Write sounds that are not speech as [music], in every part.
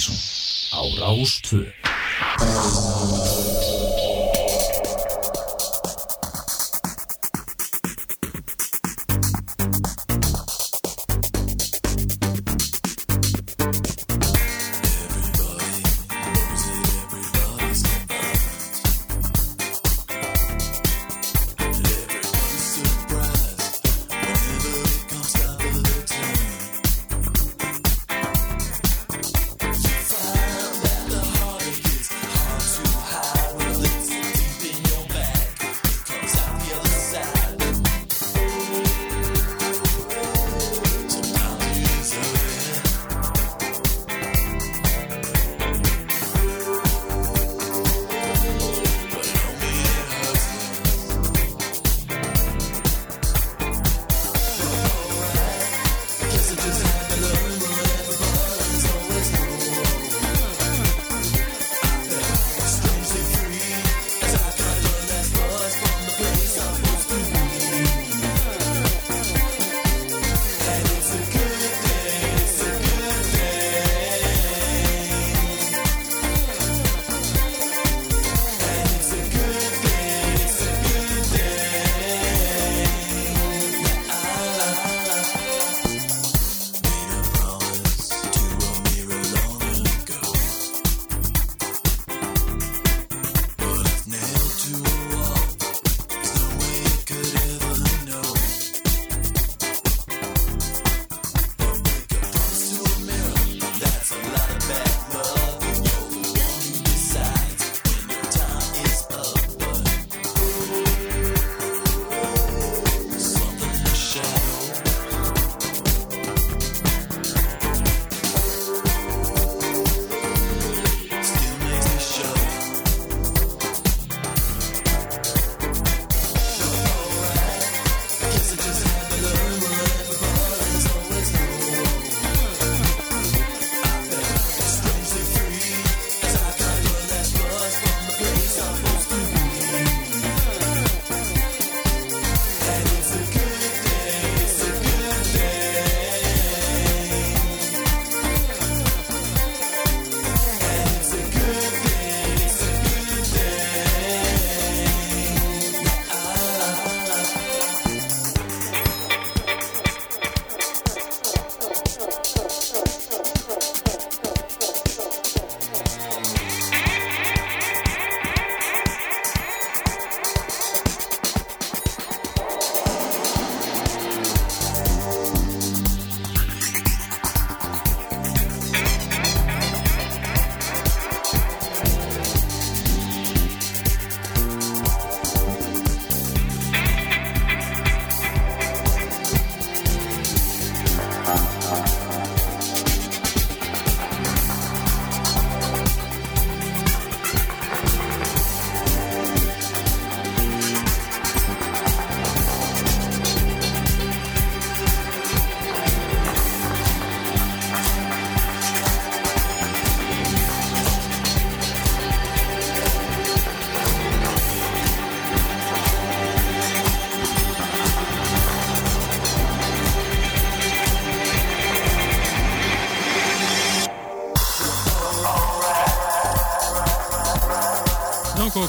Partíson á Rástvö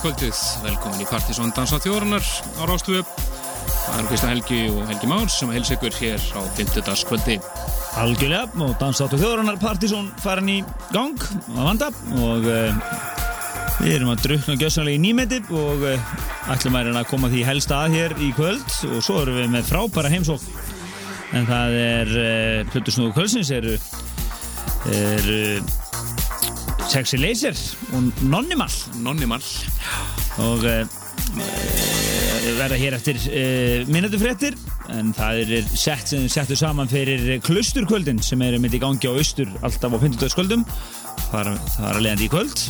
kvöldið, velkomin í Partisón Dansa þjóðarnar á Rástúöp það eru Kristján Helgi og Helgi Már sem heils ykkur hér á 50. kvöldi Algjörlega, og Dansa þjóðarnar Partisón farin í gang að vanda og uh, við erum að drukna gjössanlega í nýmeti og uh, ætlum að að koma því helsta að hér í kvöld og svo erum við með frábæra heimsók en það er uh, Plutusnúðu kvöldsins eru er, Sexy Laser og Nonnimal Nonnimal og uh, verða hér eftir uh, minnatufréttir en það er sett sem settur saman fyrir klusturkvöldin sem er mitt í gangi á austur alltaf á 50. kvöldum það er að leiðandi í kvöld.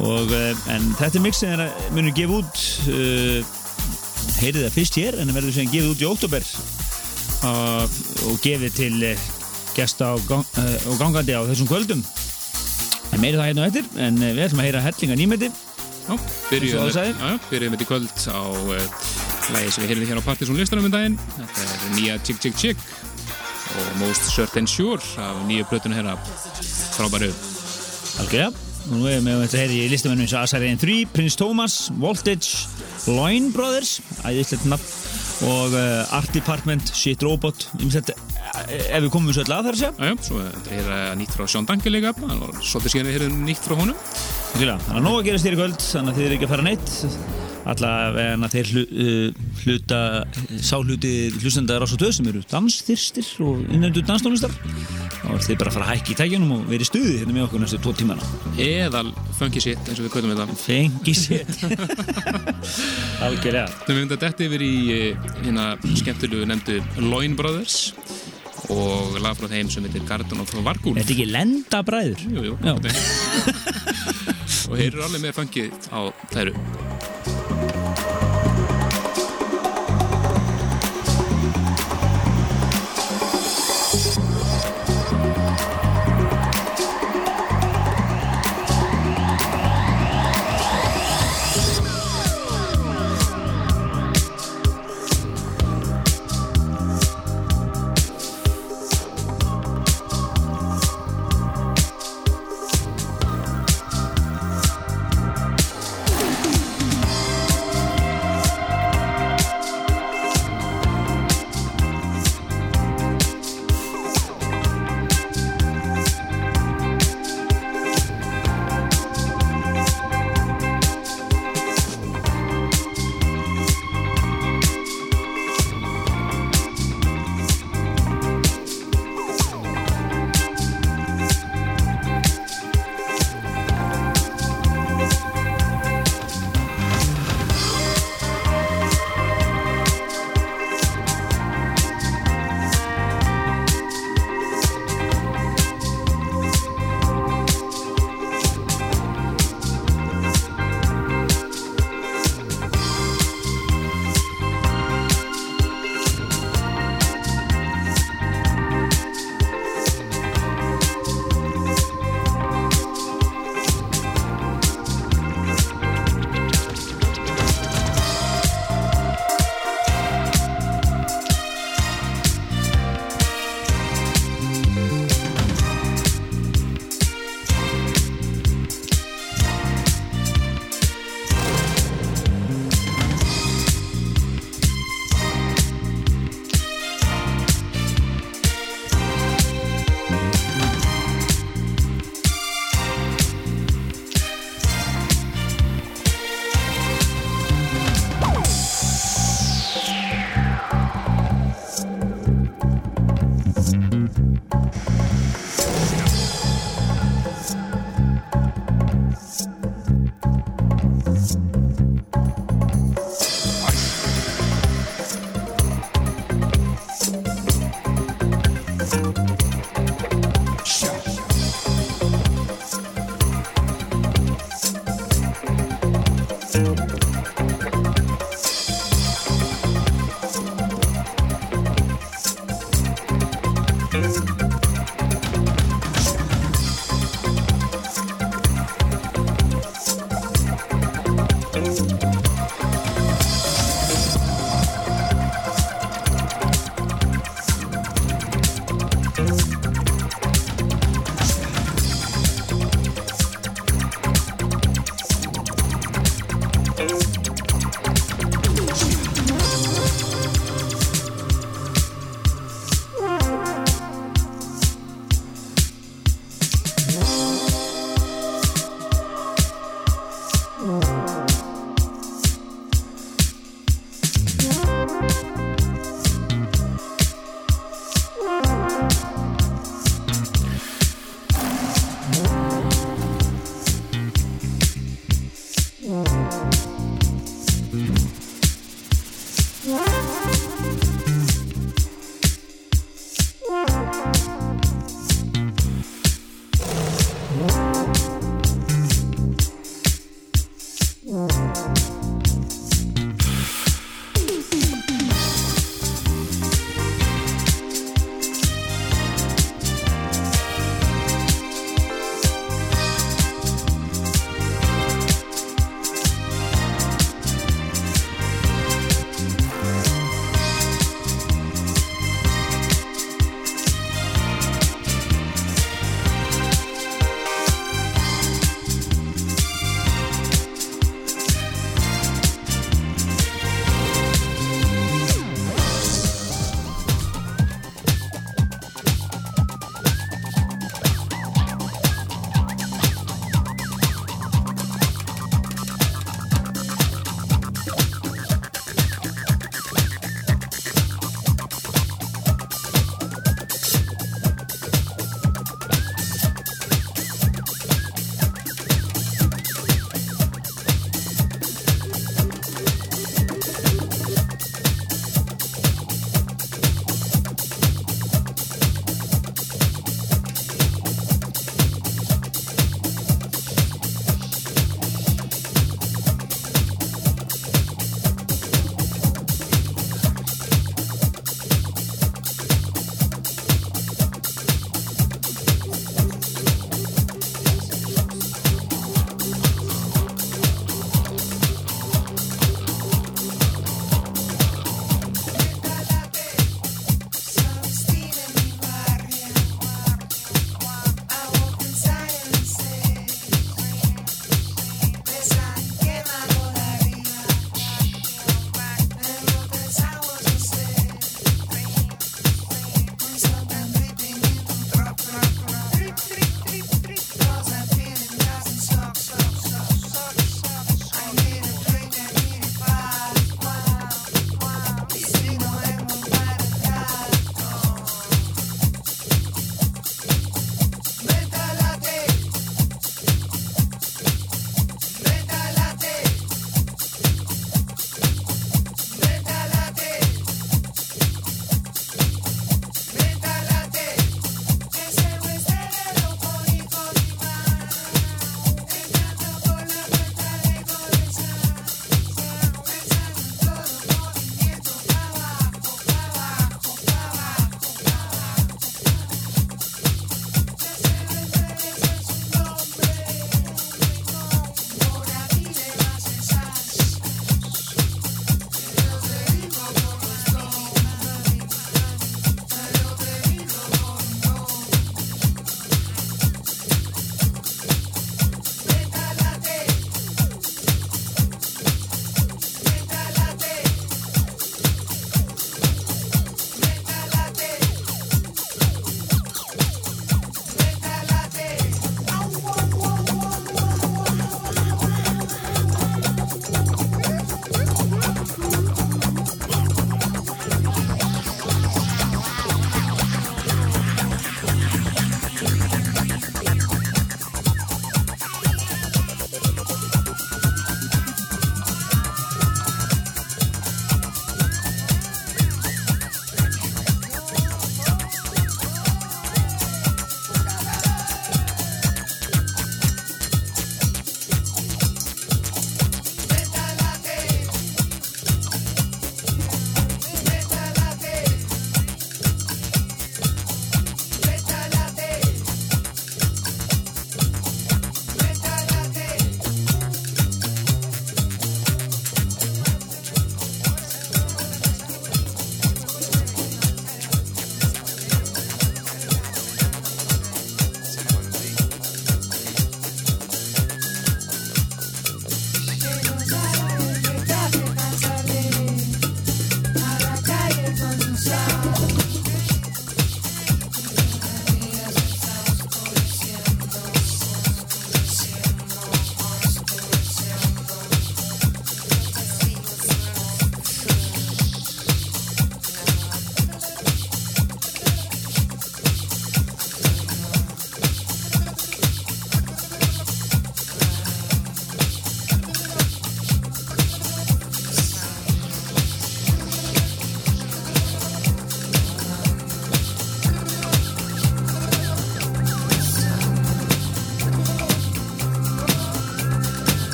Og, uh, en þetta er mix sem munir gefa út heyrið það fyrst hér en það verður sem gefið út í óttúber og gefið til gesta og, gang, og gangandi á þessum kvöldum meiri það hérna og eftir en við ætlum að heyra hellinga nýmeti. Já, byrjuðum við í kvöld á uh, lægi sem við heyrðum hér á Partisón listanum um daginn. Þetta er nýja Chick Chick Chick og Most Certain Sure af nýju blötuna hér frábæru. Og nú erum við þetta heyri í listamennum eins og Asariðin 3, Prince Thomas, Voltage, Loin Brothers, æðislegt nafn, og uh, Art Department, Shit Robot, um þetta, ef við komum svo öll að þar að segja. Já, já, svo þetta er uh, nýtt frá Sjón Danke líka, það var svolítið síðan við heyrðum nýtt frá honum. Þannig að nóg að gerast þér í kvöld, þannig að þið eru ekki að fara neitt. Allavega þeir hlu, uh, hluta, sáhluti hlustendar ás og töð sem eru dansþyrstir og innendur danstónlistar. Þá er þið bara fara að hækka í tækjunum og vera í stuði hérna með okkur næstu tvo tímana. Eðal funky shit, eins og við kvöldum við það. Fengi sér. Algjörlega. Við myndum að detta yfir í eh, hérna skemmtilegu nefndu Loin Brothers og lag frá þeim sem heitir Garden of Vargúl. Er þetta ekki lenda bræður? Jú, jú. Já. [laughs] og þeir eru alveg með funky á þæru.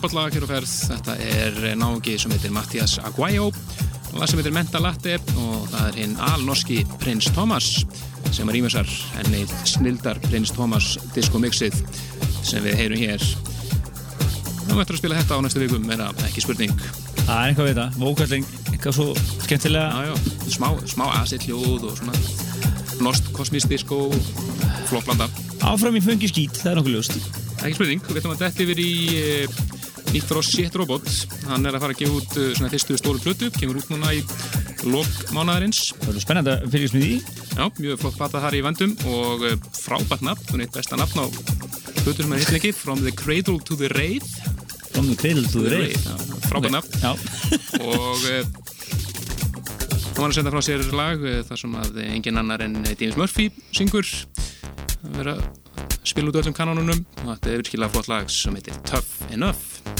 Frábært lag hér á ferð. Þetta er nági sem heitir Mattias Aguayo lag sem heitir Menta Latte og það er hinn alnorski Prins Thomas sem er ímessar henni snildar Prins Thomas diskomixið sem við heyrum hér. Nú ættum við að spila þetta á næstu vikum er það ekki spurning. Það er eitthvað við það, vókalling, eitthvað svo skemmtilega. Já, já, smá, smá acid hljóð og svona nost kosmist disko flott blanda. Áfram í fungi skít, það er nokkuð ljóst. Ekki spurning, við ætlum að detta yfir í e, nýtt frá Shit Robot hann er að fara að gefa út uh, svona fyrstu stóru plötu kemur út núna í lok mánadarins Það er spennandi að fylgjast með því. Já, mjög flott plata þar í vendum og uh, frábært nafn, hún er eitt besta nafn á plötu sem er hitt lengi From the Cradle to the Wraith From the Cradle to the Wraith frábært nafn. [laughs] og uh, hún var að senda frá sér lag þar sem að engin annar en James Murphy syngur. Að vera að spila út öllum kanónunum. Og þetta er virkilega flott lag sem heitir Tough Enough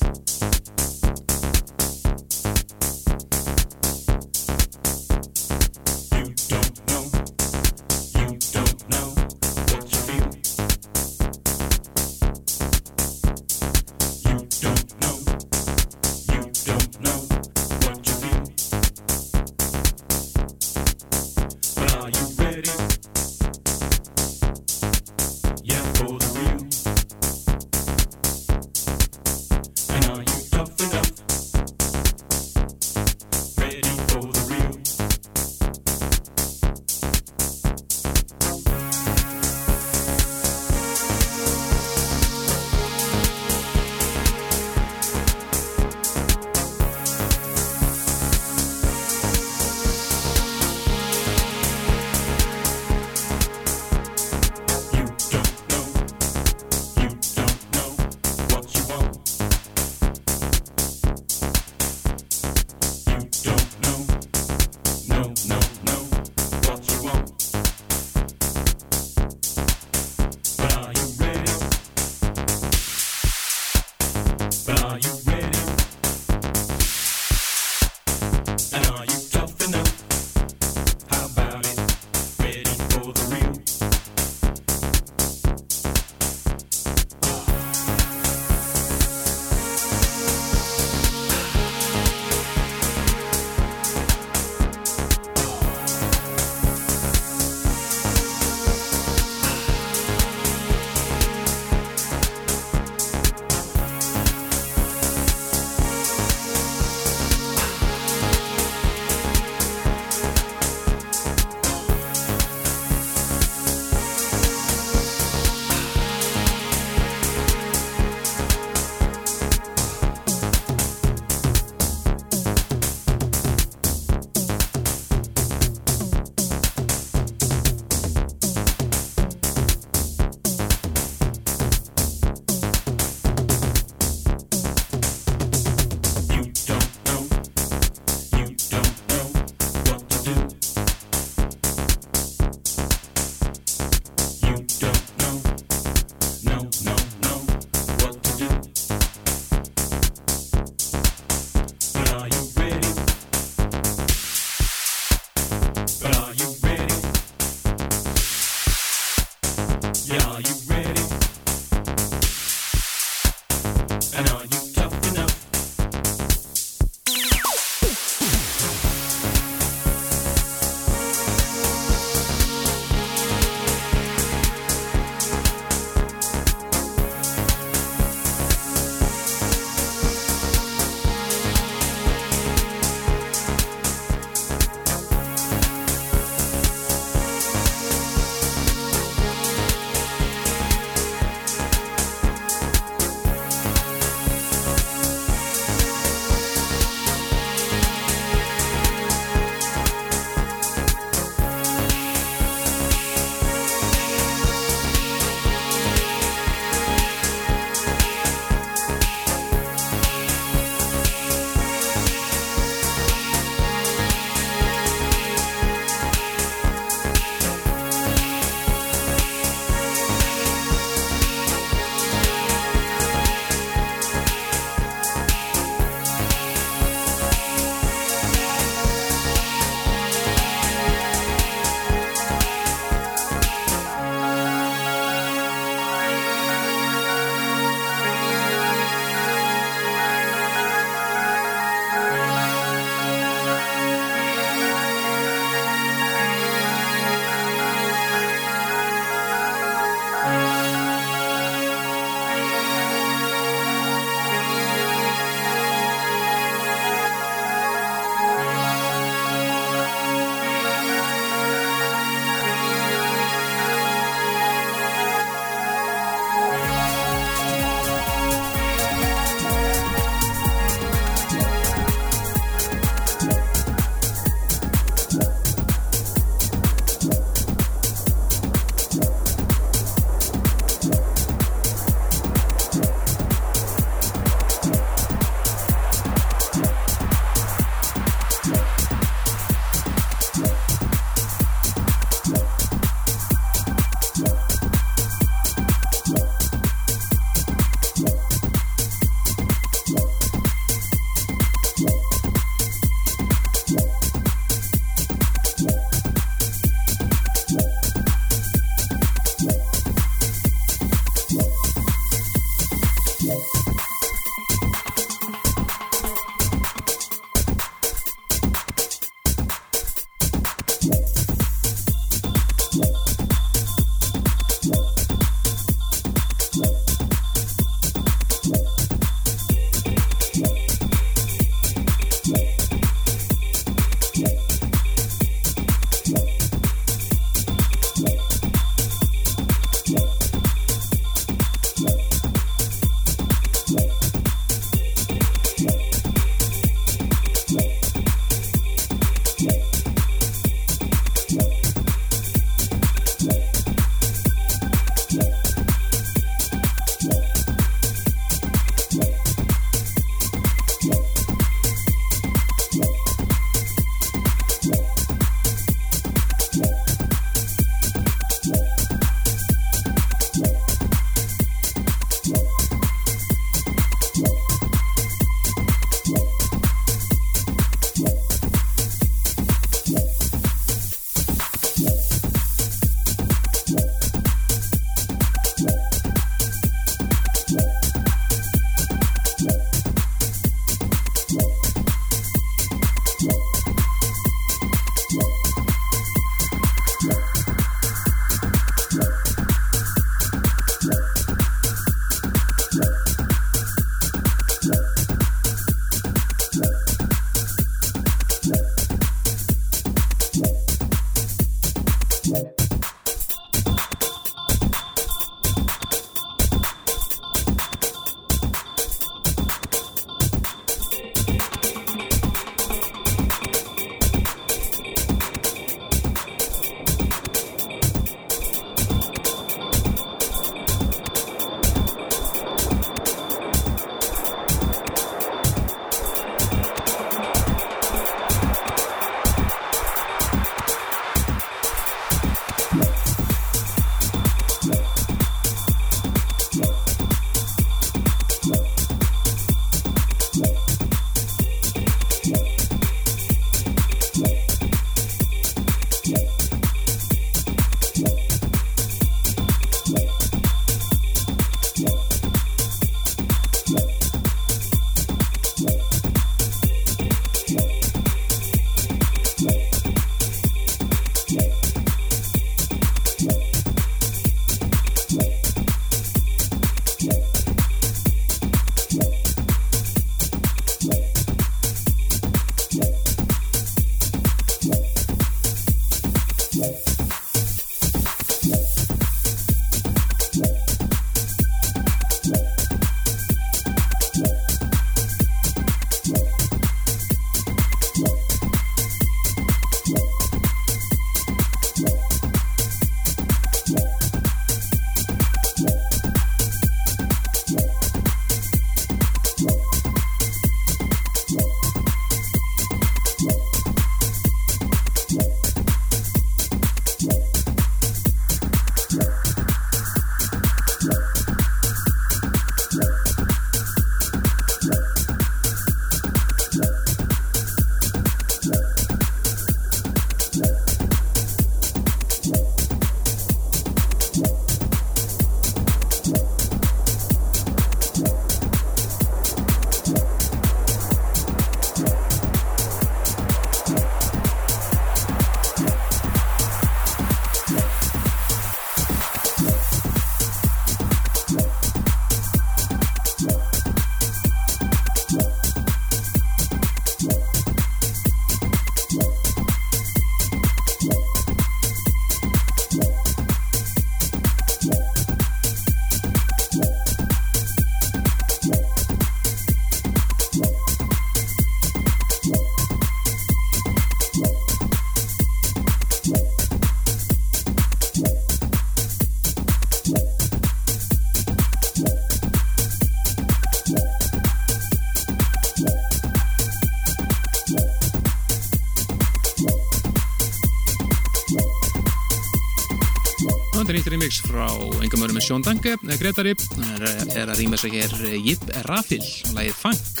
Remix frá engum örum með Sjón Danke, Gretari, er, er að rýma sig hér Jip Rafil og lagið Funk.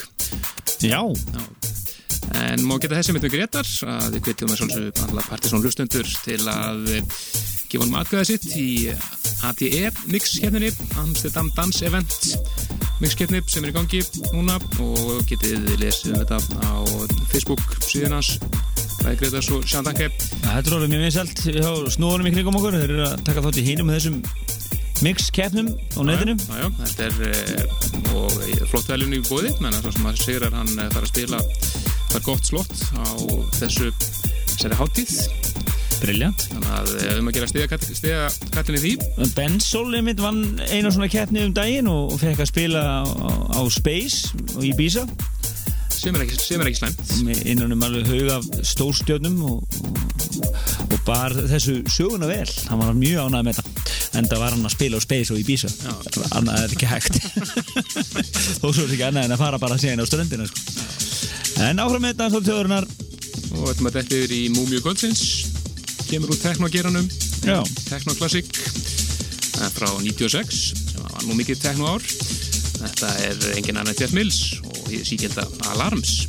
Já, En má geta þessi mitt með Gretar að við kvittum með svolítið alla partysón hlustundur til að gefa honum aðgöða sitt í ADE mix hérninni, Amsterdam Dance Event mixkeppni sem er í gangi núna og getið lesið um þetta á Facebook síðan hans. Ræði Gretars og Sjandanke Þetta er orðið mjög vinsalt hjá snúðunum í kringum okkur. Þeir eru að taka þátt í hinum með þessum mix-keppnum á netinu. Já, já, þetta er eh, og flott veljun í bóði menn að svo sem að Sigrar hann eh, þarf að spila það er gott slott á þessu þessari háttíð Briljant þannig að eh, um að gera stiga kallinni því. Bensol einmitt vann einu svona keppni um daginn og, fekk að spila á, á, Space og í Ibiza. Sem er ekki, sem er ekki slæmt. Innan um alveg haug af stórstjörnum og bar þessu söguna vel. Hann var mjög ánægð með þetta en það var hann að spila á Space og Ibiza. Annað er ekki hægt. [laughs] Þó svo er ekki annað en að fara bara síðan á ströndina sko. en áfram með þetta þjóðurinnar og þetta maður dætti yfir í Múmiu Goldsins kemur úr teknogeranum. Teknoklassik frá 96 sem var nú mikið tekno ár þetta er engin annar Jeff Mills og því síkjelda Alarms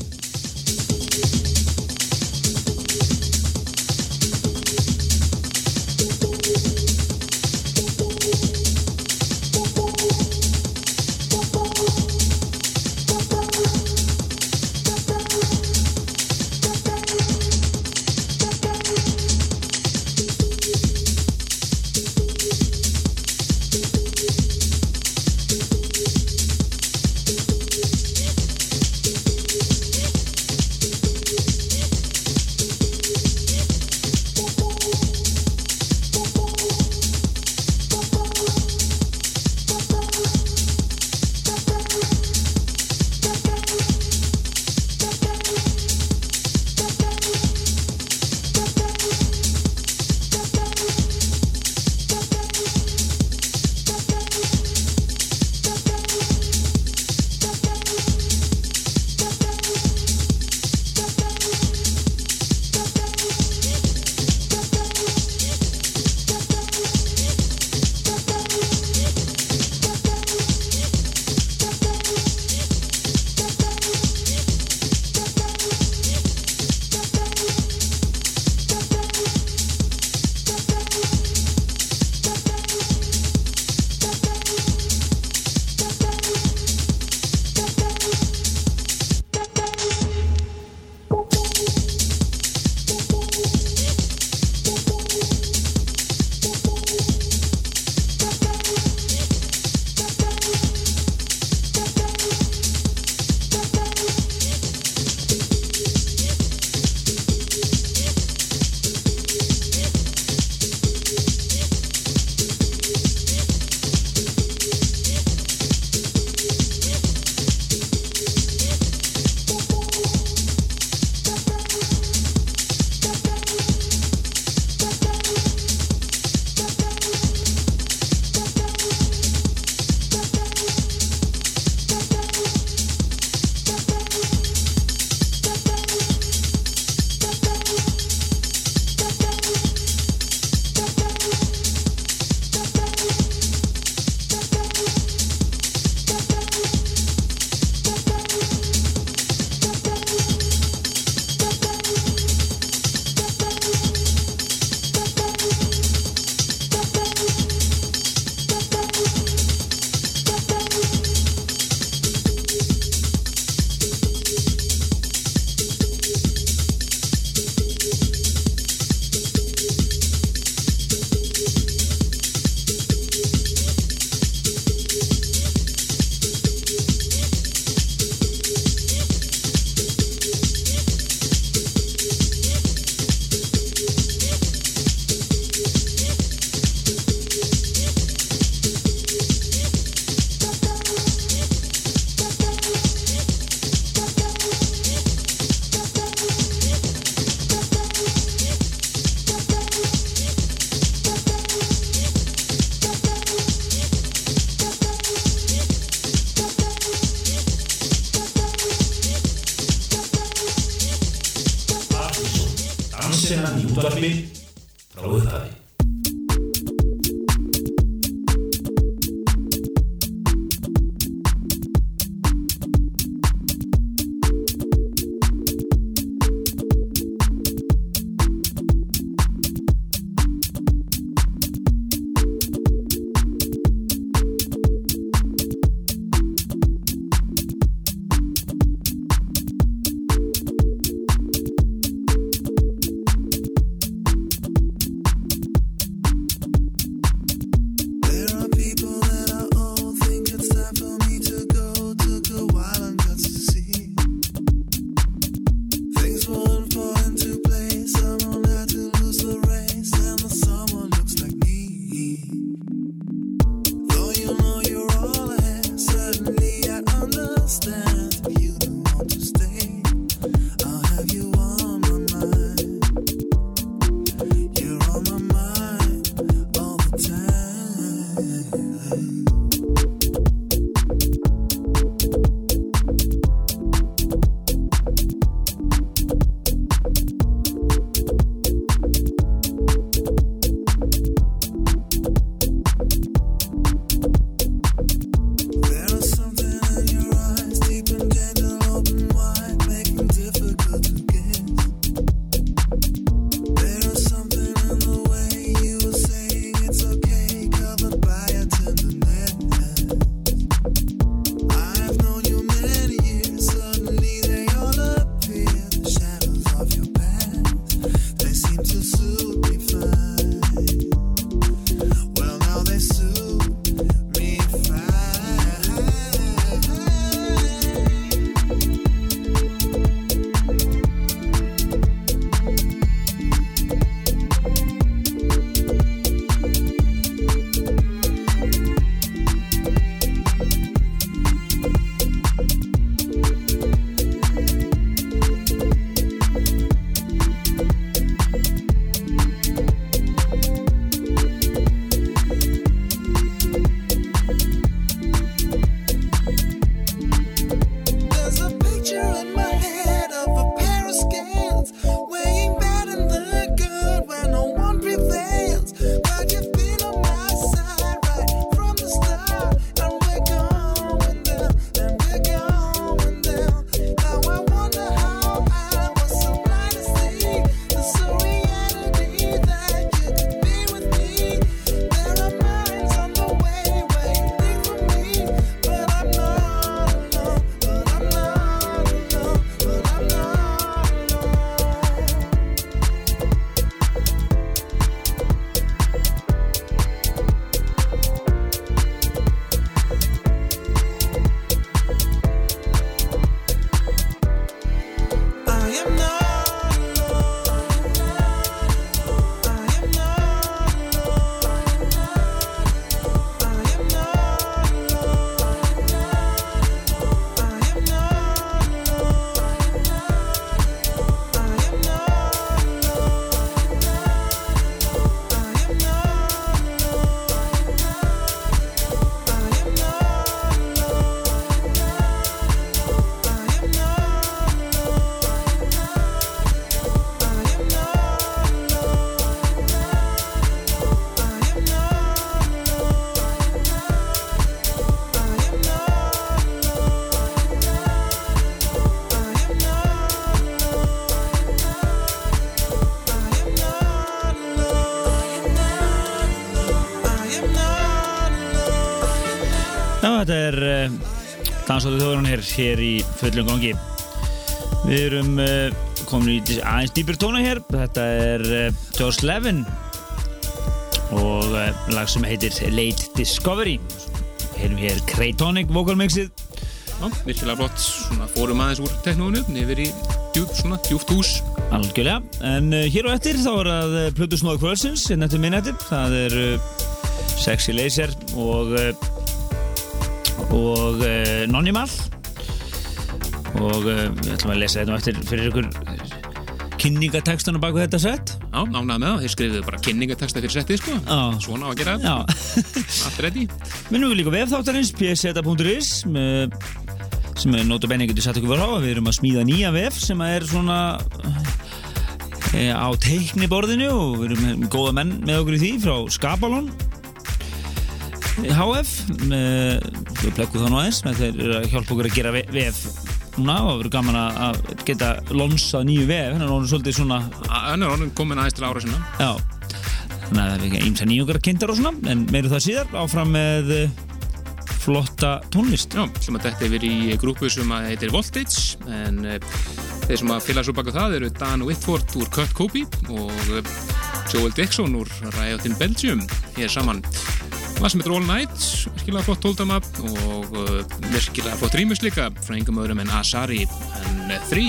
þetta er uh, Dansaðu þjóðurinn hér, hér í fullum gangi. Við erum uh, komin í aðeins dýpir tóna hér. Þetta er uh, Josh Levin og lag sem heitir Late Discovery. Heyrum hér Craytonic vokalmixið virkilega flott, svona fórum aðeins úr teknóinu yfir í djúp, svona djúpt hús. Algjörlega, en hér og eftir þá er að Plutus Nóðu Kvölsins, hérna eftir minnætti það er Sexy Laser og og uh, Nonnimal og uh, við ætlum að lesa þetta nú eftir fyrir ykkur kynningatekstuna baku þetta sett Já, ánægða með það, þeir skrifuðu bara kynningateksta fyrir settið, sko. Já. Svona á að gera. Já, allt ready. Minnum við líka vefþáttarins pseta.is sem er notabenni getur satt ykkur var á. Við erum að smíða nýja vef sem er svona e, á teikniborðinu og við erum góða menn með okkur í því frá Skapalón HF með, við plekkum það nú aðeins með þeir eru að hjálpa okkur að gera vef núna og það verður gaman að- geta lonsað nýju vef, hennar er orðin svolítið svona Önnur orðin komin aðeins til ára sinna. Já, þannig að það er ekki eins að nýjungar kynntar og svona, en meiru það síðar áfram með eh, flotta tónlist. Já, sem að þetta yfir í grúpu sem að heitir Voltage en uh, þeir sem að fylla svo baka það eru Dan Whitford úr Cut Copy og Joel Dixon úr Riot in Belgium hér saman Það sem heitir All Night, virkilega flott tóldama og uh, virkilega flott rýmis líka frá engum öðrum en Asari en 3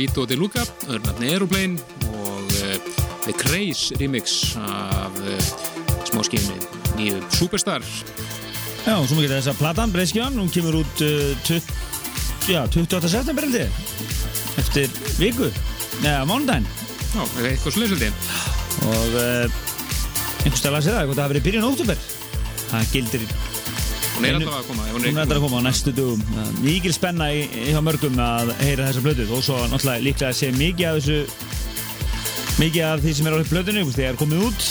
Vito de Luca, öðrunafni Aeroplane og uh, The Craze remix af uh, smáskíðinni nýju Superstar. Já, og svo mikið þess að platan, Breiskján, hún kemur út uh, 20, já, 28. september held ég, eftir viku, neða, mánudaginn. Já, eitthvað slöðsöldi. Og einhvers stæla að segja það, hvort það hafi verið byrjun óttúber. Það gildir, Hún er alltaf að koma. hún er alltaf að koma á næstu dugum. Uh, Mikil spenna í, í hjá mörgum að heyra þessa blödu, og svo náttúrulega líklega að segja mikið af þessu, mikið af því sem er á blöðunni, þegar er komið út.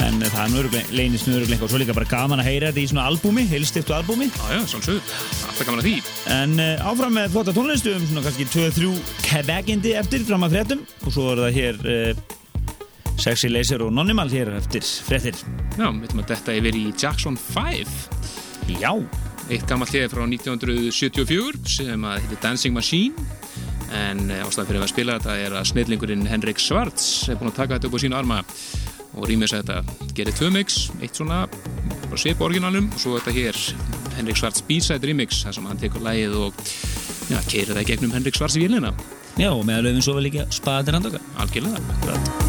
En það er leynist nú öruglega og svo líka bara gaman að heyra þetta í svona albúmi, heilstiftu albúmi. Já, já, svolsög. Alltaf gaman að því. En uh, áfram með flotta tónlistu um svona kannski 2-3 kevegindi eftir fram að fréttum og svo er það hér uh, Sexy Laser og Nonnimal hér eftir fréttir. Já, við veitum að þetta er verið í Jackson 5. Já, Eitt gammalt hlið frá 1974 sem að heitir Dancing Machine. En eh, ástæðan fyrir að spila þetta er að snillingurinn Henrik Svarts er búinn að taka þetta upp á sína arma. Og rýmis að þetta gerir tvö mix, eitt svona bara svip orginalum og svo þetta hér Henrik Svarts B-side remix þar sem hann tekur lægið og já, keirir það gegnum Henrik Svarts í vélina. Já og meðal auðvinn svo vel líka spaða til handaka. algjörlega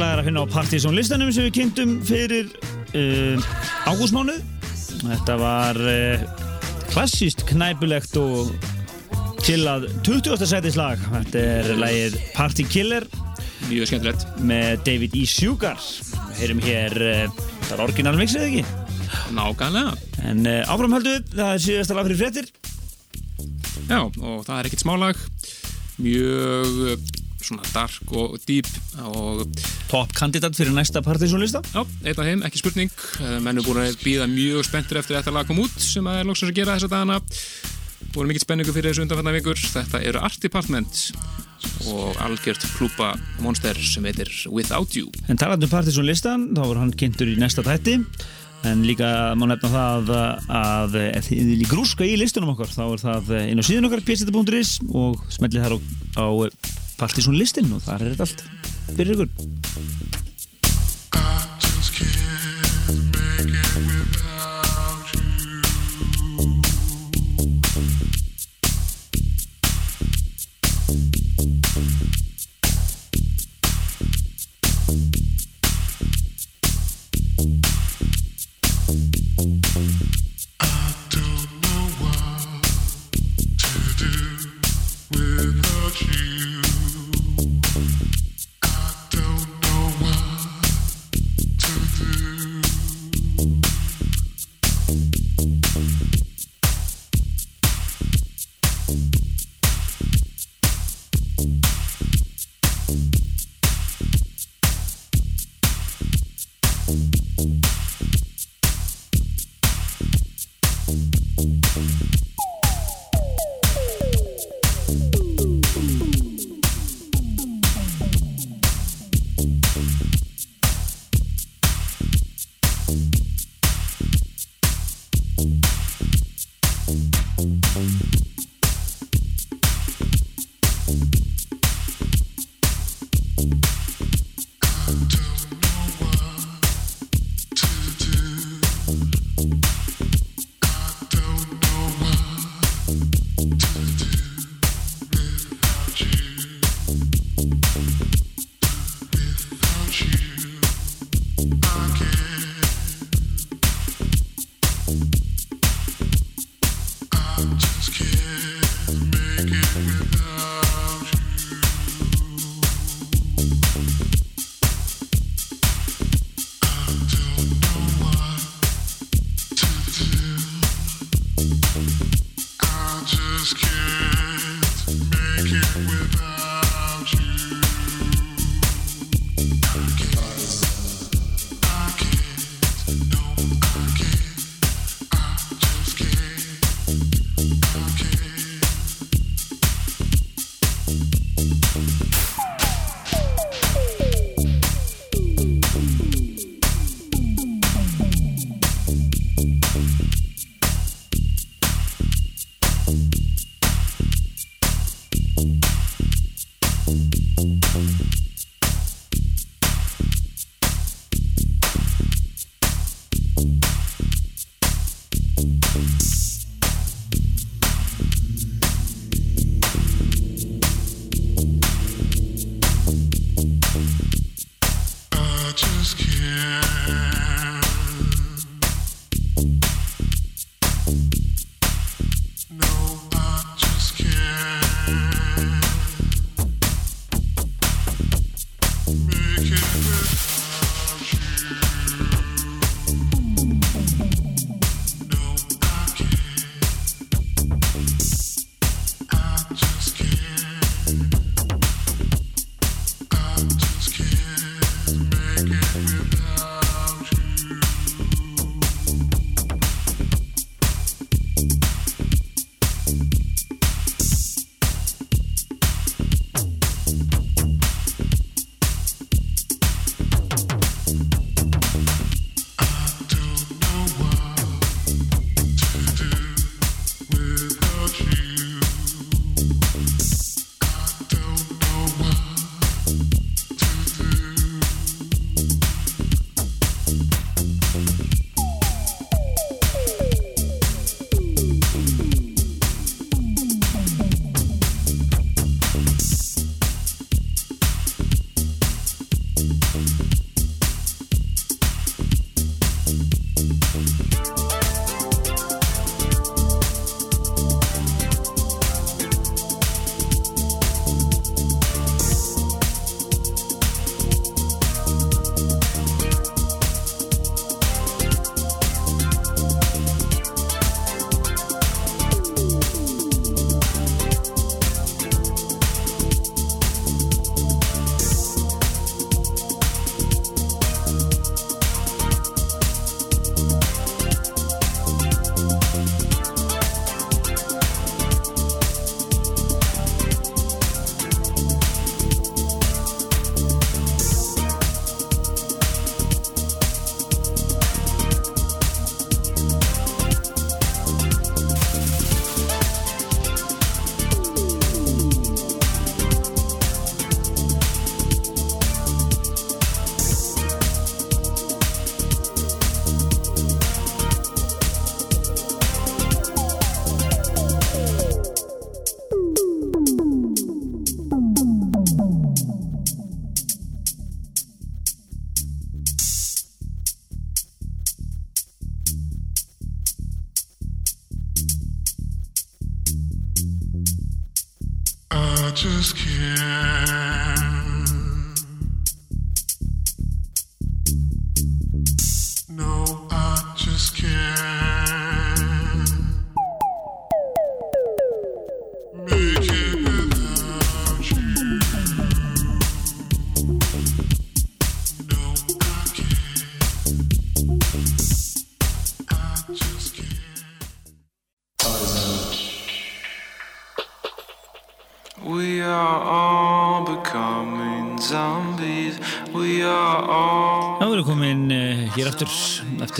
lag er að finna á Partizón listanum sem við kynntum fyrir uh, ágústmánuð. Þetta var uh, klassíst knæpulegt og chillað 20. sætislag. Þetta er lagið Party Killer Mjög skemmtilegt. með David E. Sugar. Við heyrum hér, uh, það er orginal mixið ekki? Nákvæmlega. En uh, áframhaldum við, það er síðasta lag fyrir fréttir. Já, og það er ekkert smálag. Mjög uh, svona dark og deep og Top kandidat fyrir næsta Partizón lista. já, eitt af þeim, ekki spurning. Eh, Menn er búin að býða mjög spenntur eftir þetta lag kom út sem að er loksins að gera þessa dagana. Búin mikill spenningu fyrir þessu undanfanna vikur. Þetta eru Art Department og algjört klúpa monster sem heitir Without You. En talandi um Partizón listan, þá voru hann kynntur í næsta tætti en líka má nefna það að, ef þið viljið grúska í listunum okkar þá er það inn á síðan okkar pjæsita.is og smellið þar á, á Partizón listin og þar er þetta allt fyrir ykkur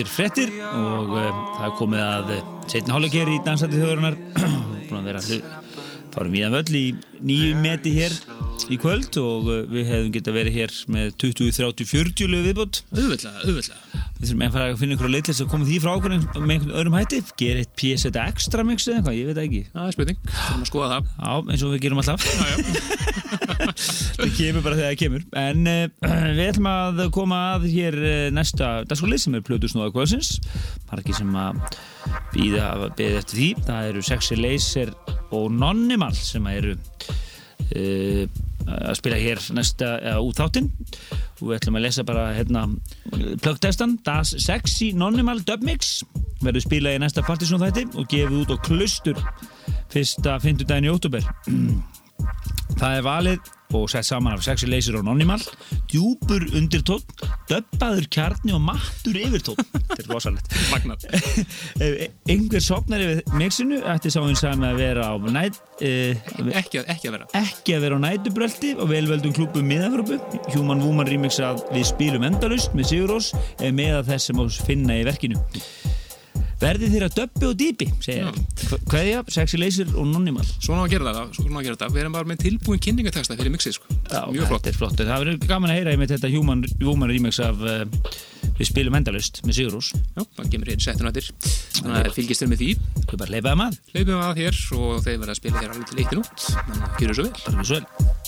eftir frettir og uh, það er komið að uh, setna hálfleik hér í dansandi þjóðurinnar [clears throat] búin að vera hlu- fárum í að völl í nýju meti hér í kvöld og uh, við hefðum getað verið hér með 20, 30, 40 lög viðbót. Auðvitað, auðvitað við þurfum að fara að finna að leitlega að koma því frá okkur með einhvern öðrum hætti. Gera eitt PSZ extra mix eða eitthvað, ég veit ekki. Það er spurning, þurfum að skoða það. Já, eins og við gerum alltaf. Já, já. [laughs] Það kemur bara þegar það kemur. En uh, við ætlum að koma að hér uh, næsta dagsskólið sem er Plötu Snóða Kvölsins Margi sem að býða beðið eftir því. Það eru Sexy Laser og Nonnimal sem að eru uh, að spila hér næsta uh, út þáttinn og við ætlum að lesa bara hérna plöggtestan Das Sexy Nonnimal Dubmix verður spilað í næsta partysón þætti og gefið út á klustur fyrsta fimmtudaginn í óttúber [clears throat] Það er valið og sett saman af sexy laser og nonimal djúpur undir tótt döbbaður kjarni og mattur yfir tótt [laughs] þetta er rosalegt. Magnað. [laughs] Ef einhver sopnar yfir mixinu ætti sá hins sami að vera á næt eh, ekki, ekki að vera. ekki að vera á nætubröldi og velveldum klúbum miðafröpu Human Woman remix að við spilum endalust með Sigurós eða með að þess sem á finna í verkinu verði þér að döbbi og dýpi. Kveðja, sexy laser og nonimal svona á að gera það, svona á að gera þetta. Við erum bara með tilbúin kynningateksta fyrir mixið sko. mjög flott. flott, það verður gaman að heyra með þetta Human, Human remix af uh, Við spilum endalust með Sigurús já, það kemur hér settun nættir. Þannig að fylgist þér með því. Við bara leipaðum að, leipum að hér og þeir verða að spila hér alveg til eittin út. Þannig að við svo vel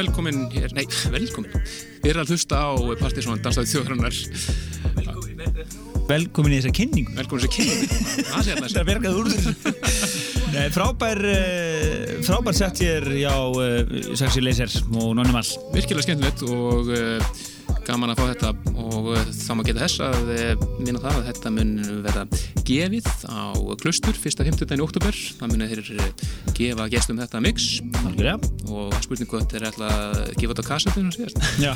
velkomin hér, nei, velkomin. Við erum að hlusta á Partisón Dansaði þjóðhrannar. Velkomin í þessa kynningu. Velkomin sér kynning. Það sé Það er bergað úr þessu. Nei, frábær, uh, frábær sett hér hjá uh, Saxi Laser og Nonni Mall. Virkilega skemmtilegt og uh, gaman að fá þetta og uh, þá má geta þess að uh, minna það að þetta mun vera gefið á klustur fyrsta 50. í oktober. Það mun þeir uh, gefa gestum þetta mix Algjörlega. og spurningu að þeir ætla að gefa þetta á kassetinu síðast. [laughs] Já,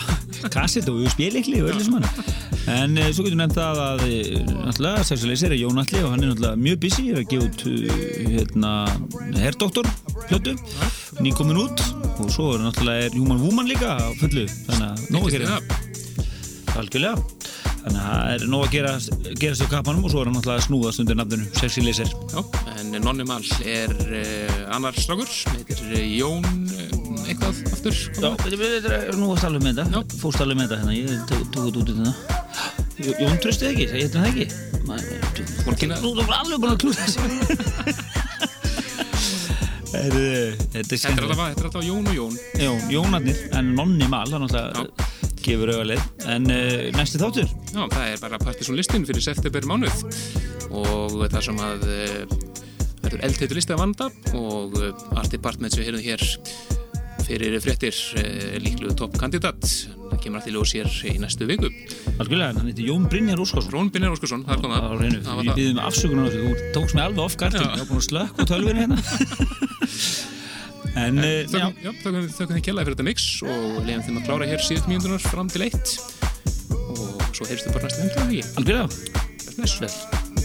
kasset og spillikli og öllu sem hann. En svo getur nefnt það að uh, náttúrulega Laser er Jón Alli og hann er náttúrulega mjög busy að gefa út hérna Herdoktor plötu, nýkomin út og svo er náttúrulega Human Woman líka á fullu, þannig að nóg að gera. Algjörlega. Þannig að það er nóg að gera, gerast á kappanum og svo er hann náttúrulega að snúðast undir nafninu Sexy Laser. Já, en Nonni Mall er uh, annar strákur, sem heitir uh, Jón uh, eitthvað aftur. Já, við erum nú að stala um þetta. Fórst stala um þetta hérna, ég tók þetta út í þetta. Jón tröstið ekki, ég heitir það ekki. Þú [laughs] er alveg búin að klúra þessu. Þetta er Þetta er alltaf, þetta er alltaf Jón og Jón. Jón, Jónarnir, en Nonni Mal, hann alltaf gefur auðalið. En uh, næsti þáttur? Já, það er bara Partisón listin fyrir september mánuð og það sem að uh, verður eldheitur listi að vanda og uh, Art Department sem við heyrðum hér fyrir fréttir uh, líkluðu toppkandidat það kemur allt í ljós hér í næstu viku Algjörlega, hann heitir Jón Brynjar Óskarsson. Rón Brynjar Óskarsson, það er komað Við býðum afsökunar þessu, þú tókst mig alveg off guard, Já. ég var búin að slökk á tölvinu hérna. [laughs] en, já, Þökkum, þið kjallaði fyrir þetta mix og leiðum þeim að klára hér síðust mínútunar fram til eitt og svo heyrstu bara næstu hundur ekki algjörlega. Bless, bless.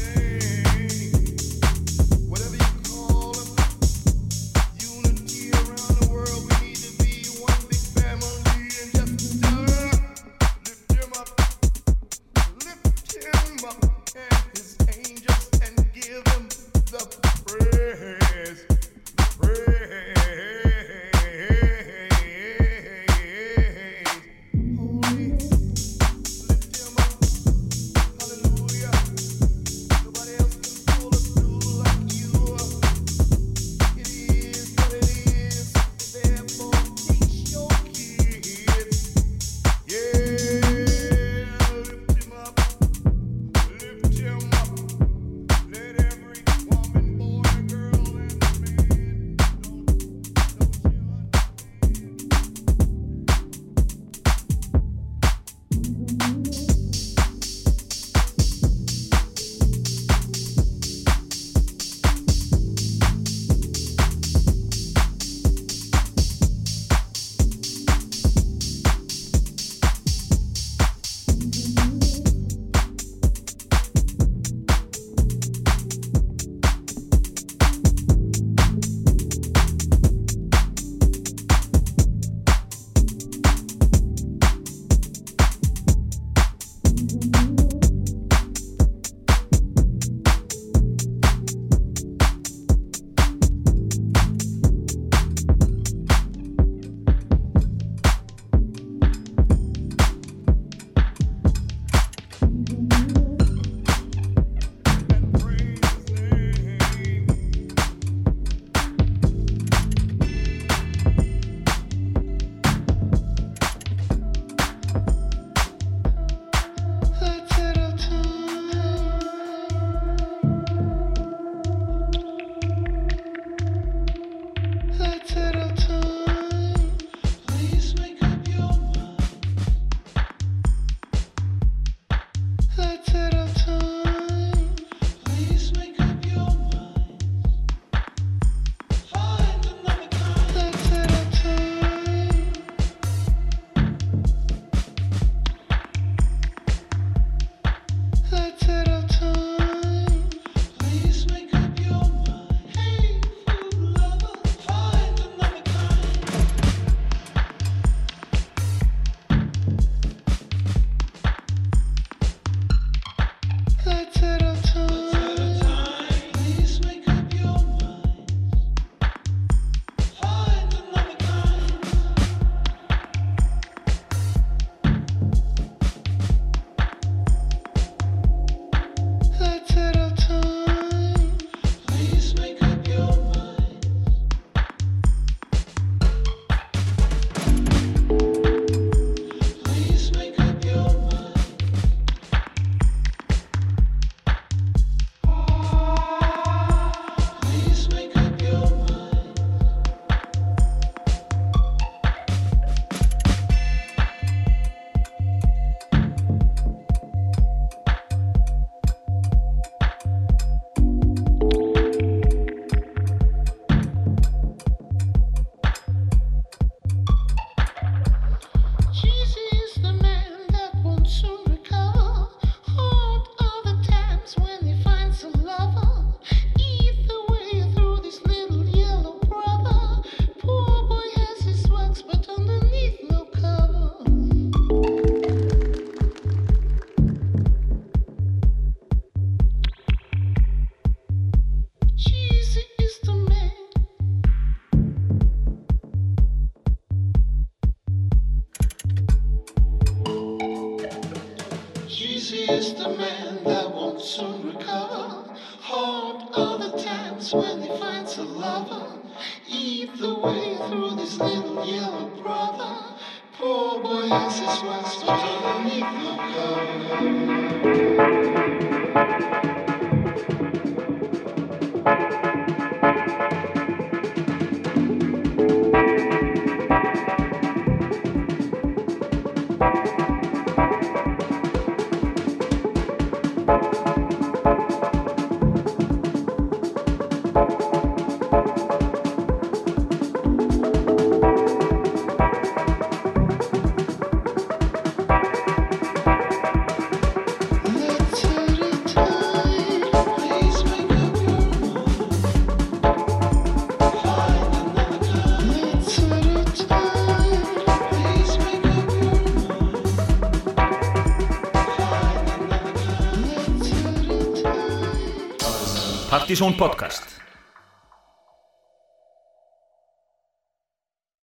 Partisón Podcast.